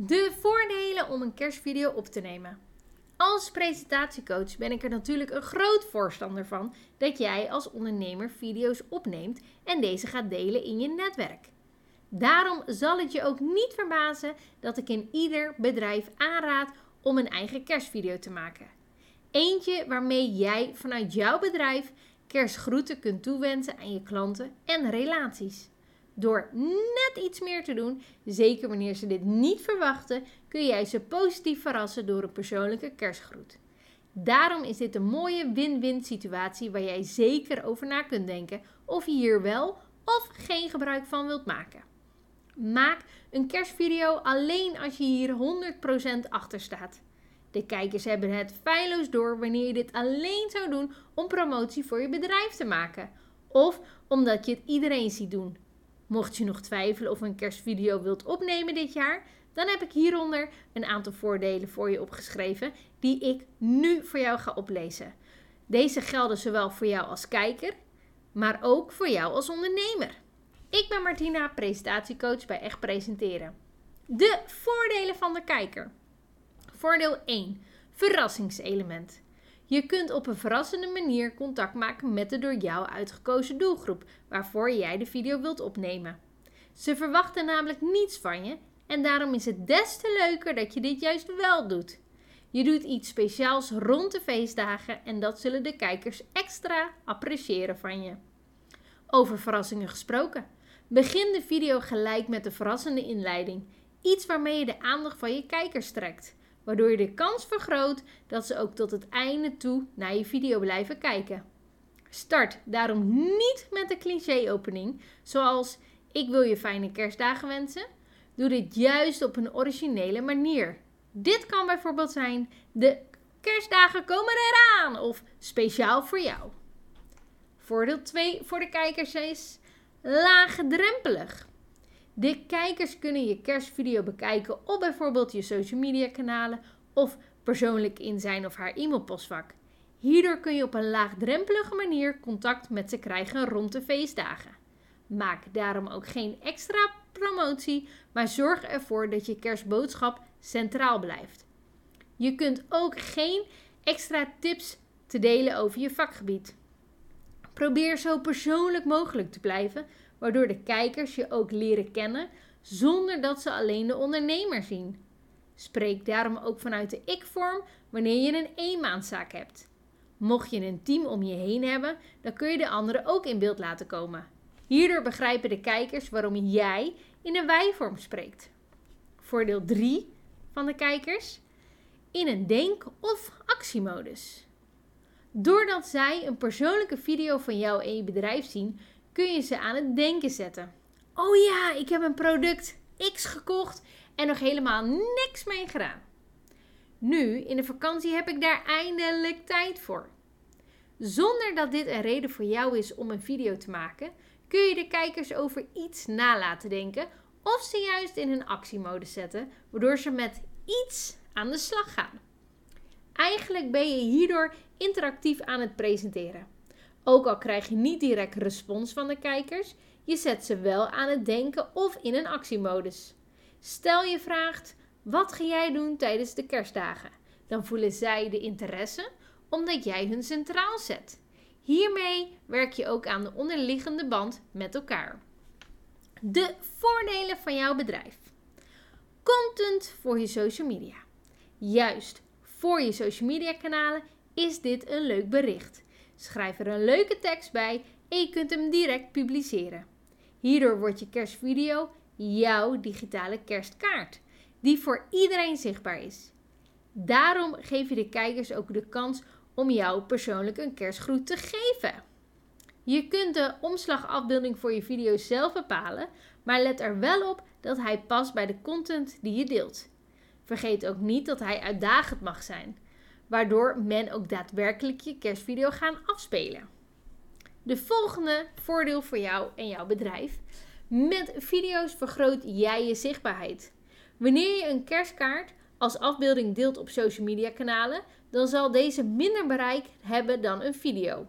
De voordelen om een kerstvideo op te nemen. Als presentatiecoach ben ik er natuurlijk een groot voorstander van dat jij als ondernemer video's opneemt en deze gaat delen in je netwerk. Daarom zal het je ook niet verbazen dat ik in ieder bedrijf aanraad om een eigen kerstvideo te maken. Eentje waarmee jij vanuit jouw bedrijf kerstgroeten kunt toewensen aan je klanten en relaties. Door net iets meer te doen, zeker wanneer ze dit niet verwachten, kun jij ze positief verrassen door een persoonlijke kerstgroet. Daarom is dit een mooie win-win situatie waar jij zeker over na kunt denken of je hier wel of geen gebruik van wilt maken. Maak een kerstvideo alleen als je hier 100% achter staat. De kijkers hebben het feilloos door wanneer je dit alleen zou doen om promotie voor je bedrijf te maken. Of omdat je het iedereen ziet doen. Mocht je nog twijfelen of een kerstvideo wilt opnemen dit jaar, dan heb ik hieronder een aantal voordelen voor je opgeschreven die ik nu voor jou ga oplezen. Deze gelden zowel voor jou als kijker, maar ook voor jou als ondernemer. Ik ben Martina, presentatiecoach bij Echt Presenteren. De voordelen van de kijker. Voordeel 1. Verrassingselement. Je kunt op een verrassende manier contact maken met de door jou uitgekozen doelgroep waarvoor jij de video wilt opnemen. Ze verwachten namelijk niets van je en daarom is het des te leuker dat je dit juist wel doet. Je doet iets speciaals rond de feestdagen en dat zullen de kijkers extra appreciëren van je. Over verrassingen gesproken. Begin de video gelijk met de verrassende inleiding. Iets waarmee je de aandacht van je kijkers trekt waardoor je de kans vergroot dat ze ook tot het einde toe naar je video blijven kijken. Start daarom niet met de cliché-opening, zoals ik wil je fijne kerstdagen wensen. Doe dit juist op een originele manier. Dit kan bijvoorbeeld zijn: de kerstdagen komen eraan of speciaal voor jou. Voordeel 2 voor de kijkers is laagdrempelig. De kijkers kunnen je kerstvideo bekijken op bijvoorbeeld je social media kanalen of persoonlijk in zijn of haar e-mailpostvak. Hierdoor kun je op een laagdrempelige manier contact met ze krijgen rond de feestdagen. Maak daarom ook geen extra promotie, maar zorg ervoor dat je kerstboodschap centraal blijft. Je kunt ook geen extra tips te delen over je vakgebied. Probeer zo persoonlijk mogelijk te blijven, waardoor de kijkers je ook leren kennen zonder dat ze alleen de ondernemer zien. Spreek daarom ook vanuit de ik-vorm wanneer je een eenmaandszaak hebt. Mocht je een team om je heen hebben, dan kun je de anderen ook in beeld laten komen. Hierdoor begrijpen de kijkers waarom jij in een wij-vorm spreekt. Voordeel 3 van de kijkers: in een denk- of actiemodus. Doordat zij een persoonlijke video van jou en je bedrijf zien, kun je ze aan het denken zetten. Oh ja, ik heb een product X gekocht en nog helemaal niks mee gedaan. Nu, in de vakantie, heb ik daar eindelijk tijd voor. Zonder dat dit een reden voor jou is om een video te maken, kun je de kijkers over iets na laten denken of ze juist in een actiemodus zetten, waardoor ze met iets aan de slag gaan. Eigenlijk ben je hierdoor interactief aan het presenteren. Ook al krijg je niet direct respons van de kijkers, je zet ze wel aan het denken of in een actiemodus. Stel je vraagt: wat ga jij doen tijdens de kerstdagen? Dan voelen zij de interesse omdat jij hun centraal zet. Hiermee werk je ook aan de onderliggende band met elkaar. De voordelen van jouw bedrijf. Content voor je social media. Juist voor je social media kanalen is dit een leuk bericht. Schrijf er een leuke tekst bij en je kunt hem direct publiceren. Hierdoor wordt je kerstvideo jouw digitale kerstkaart, die voor iedereen zichtbaar is. Daarom geef je de kijkers ook de kans om jou persoonlijk een kerstgroet te geven. Je kunt de omslagafbeelding voor je video zelf bepalen, maar let er wel op dat hij past bij de content die je deelt. Vergeet ook niet dat hij uitdagend mag zijn waardoor men ook daadwerkelijk je kerstvideo gaan afspelen. De volgende voordeel voor jou en jouw bedrijf. Met video's vergroot jij je zichtbaarheid. Wanneer je een kerstkaart als afbeelding deelt op social media kanalen, dan zal deze minder bereik hebben dan een video.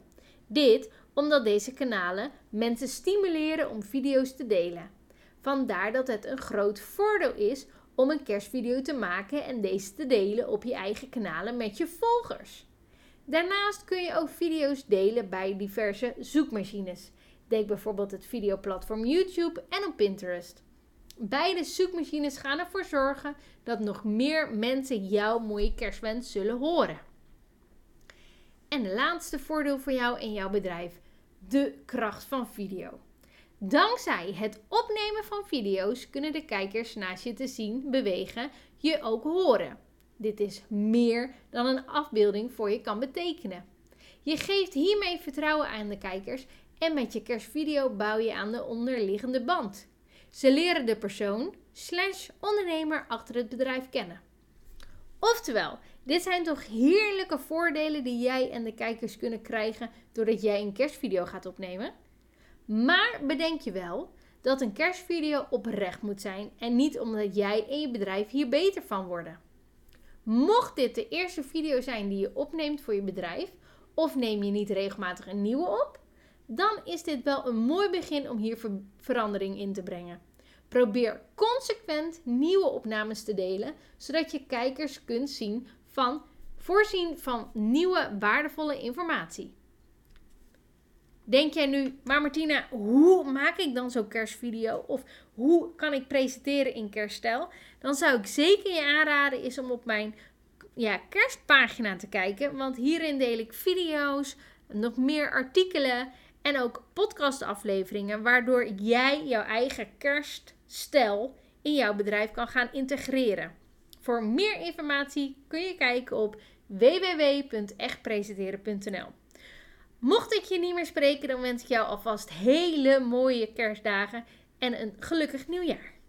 Dit omdat deze kanalen mensen stimuleren om video's te delen. Vandaar dat het een groot voordeel is om een kerstvideo te maken en deze te delen op je eigen kanalen met je volgers. Daarnaast kun je ook video's delen bij diverse zoekmachines. Denk bijvoorbeeld het videoplatform YouTube en op Pinterest. Beide zoekmachines gaan ervoor zorgen dat nog meer mensen jouw mooie kerstwens zullen horen. En de laatste voordeel voor jou en jouw bedrijf: de kracht van video. Dankzij het opnemen van video's kunnen de kijkers naast je te zien bewegen je ook horen. Dit is meer dan een afbeelding voor je kan betekenen. Je geeft hiermee vertrouwen aan de kijkers en met je kerstvideo bouw je aan de onderliggende band. Ze leren de persoon slash ondernemer achter het bedrijf kennen. Oftewel, dit zijn toch heerlijke voordelen die jij en de kijkers kunnen krijgen doordat jij een kerstvideo gaat opnemen? Maar bedenk je wel dat een kerstvideo oprecht moet zijn en niet omdat jij en je bedrijf hier beter van worden. Mocht dit de eerste video zijn die je opneemt voor je bedrijf, of neem je niet regelmatig een nieuwe op, dan is dit wel een mooi begin om hier verandering in te brengen. Probeer consequent nieuwe opnames te delen, zodat je kijkers kunt zien van voorzien van nieuwe waardevolle informatie. Denk jij nu, maar Martina, hoe maak ik dan zo'n kerstvideo? Of hoe kan ik presenteren in kerststijl? Dan zou ik zeker je aanraden is om op mijn ja, kerstpagina te kijken. Want hierin deel ik video's, nog meer artikelen en ook podcastafleveringen. Waardoor jij jouw eigen kerststijl in jouw bedrijf kan gaan integreren. Voor meer informatie kun je kijken op www.echtpresenteren.nl. Mocht ik je niet meer spreken, dan wens ik jou alvast hele mooie kerstdagen en een gelukkig nieuwjaar.